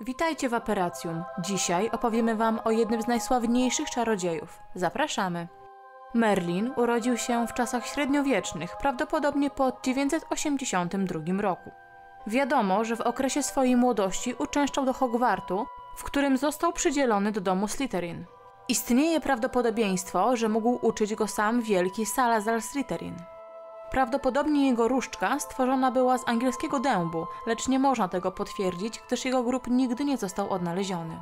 Witajcie w Aperacjum. Dzisiaj opowiemy Wam o jednym z najsławniejszych czarodziejów. Zapraszamy. Merlin urodził się w czasach średniowiecznych, prawdopodobnie po 982 roku. Wiadomo, że w okresie swojej młodości uczęszczał do Hogwartu, w którym został przydzielony do domu Slytherin. Istnieje prawdopodobieństwo, że mógł uczyć go sam wielki Salazar Slytherin. Prawdopodobnie jego różdżka stworzona była z angielskiego dębu, lecz nie można tego potwierdzić, gdyż jego grób nigdy nie został odnaleziony.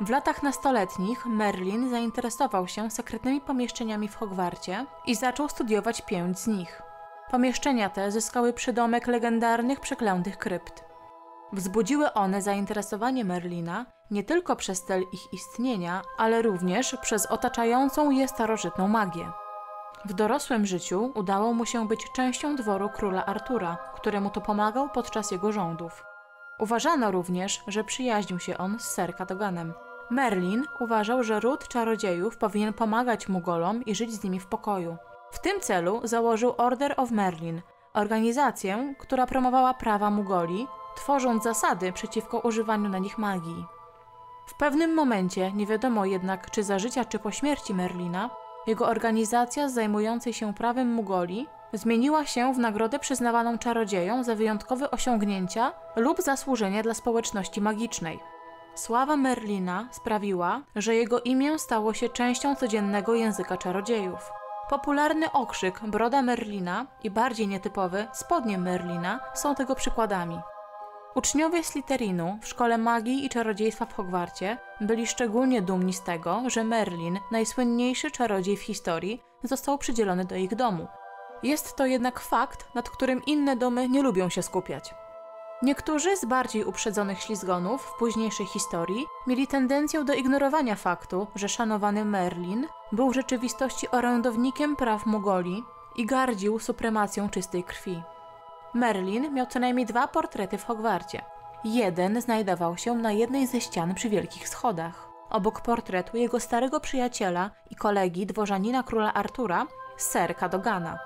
W latach nastoletnich Merlin zainteresował się sekretnymi pomieszczeniami w Hogwarcie i zaczął studiować pięć z nich. Pomieszczenia te zyskały przydomek legendarnych przeklętych krypt. Wzbudziły one zainteresowanie Merlina nie tylko przez cel ich istnienia, ale również przez otaczającą je starożytną magię. W dorosłym życiu udało mu się być częścią dworu króla Artura, któremu to pomagał podczas jego rządów. Uważano również, że przyjaźnił się on z Ser Cadoganem. Merlin uważał, że ród czarodziejów powinien pomagać Mugolom i żyć z nimi w pokoju. W tym celu założył Order of Merlin, organizację, która promowała prawa Mugoli, tworząc zasady przeciwko używaniu na nich magii. W pewnym momencie, nie wiadomo jednak czy za życia, czy po śmierci Merlina, jego organizacja zajmującej się prawem Mugoli zmieniła się w nagrodę przyznawaną czarodziejom za wyjątkowe osiągnięcia lub zasłużenia dla społeczności magicznej. Sława Merlina sprawiła, że jego imię stało się częścią codziennego języka czarodziejów. Popularny okrzyk Broda Merlina i bardziej nietypowy Spodnie Merlina są tego przykładami. Uczniowie Slytherinu w Szkole Magii i Czarodziejstwa w Hogwarcie byli szczególnie dumni z tego, że Merlin, najsłynniejszy czarodziej w historii, został przydzielony do ich domu. Jest to jednak fakt, nad którym inne domy nie lubią się skupiać. Niektórzy z bardziej uprzedzonych ślizgonów w późniejszej historii mieli tendencję do ignorowania faktu, że szanowany Merlin był w rzeczywistości orędownikiem praw Mogoli i gardził supremacją czystej krwi. Merlin miał co najmniej dwa portrety w Hogwarcie. Jeden znajdował się na jednej ze ścian przy wielkich schodach. Obok portretu jego starego przyjaciela i kolegi dworzanina króla Artura, Ser Cadogana.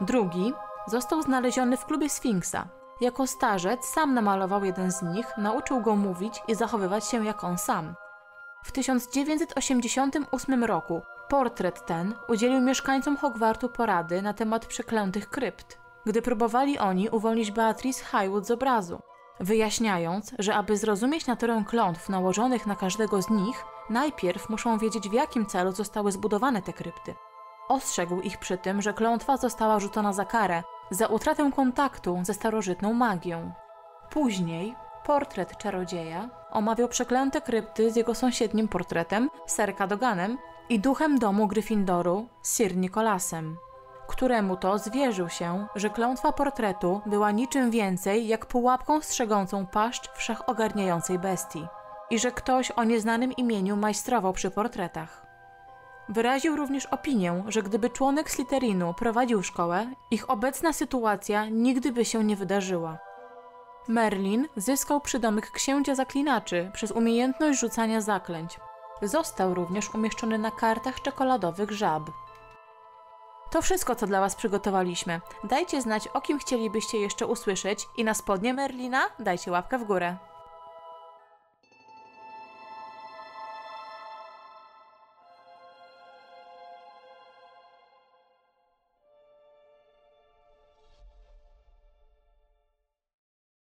Drugi został znaleziony w klubie Sfinksa. Jako starzec sam namalował jeden z nich, nauczył go mówić i zachowywać się jak on sam. W 1988 roku portret ten udzielił mieszkańcom Hogwartu porady na temat przeklętych krypt gdy próbowali oni uwolnić Beatrice Highwood z obrazu, wyjaśniając, że aby zrozumieć naturę klątw nałożonych na każdego z nich, najpierw muszą wiedzieć w jakim celu zostały zbudowane te krypty. Ostrzegł ich przy tym, że klątwa została rzucona za karę, za utratę kontaktu ze starożytną magią. Później portret czarodzieja omawiał przeklęte krypty z jego sąsiednim portretem, Ser Cadoganem i duchem domu Gryffindoru, Sir Nicholasem któremu to zwierzył się, że klątwa portretu była niczym więcej jak pułapką strzegącą paszcz wszechogarniającej bestii i że ktoś o nieznanym imieniu majstrował przy portretach. Wyraził również opinię, że gdyby członek Slytherinu prowadził szkołę, ich obecna sytuacja nigdy by się nie wydarzyła. Merlin zyskał przydomek księcia zaklinaczy przez umiejętność rzucania zaklęć. Został również umieszczony na kartach czekoladowych żab. To wszystko, co dla Was przygotowaliśmy. Dajcie znać, o kim chcielibyście jeszcze usłyszeć i na spodnie Merlina dajcie łapkę w górę.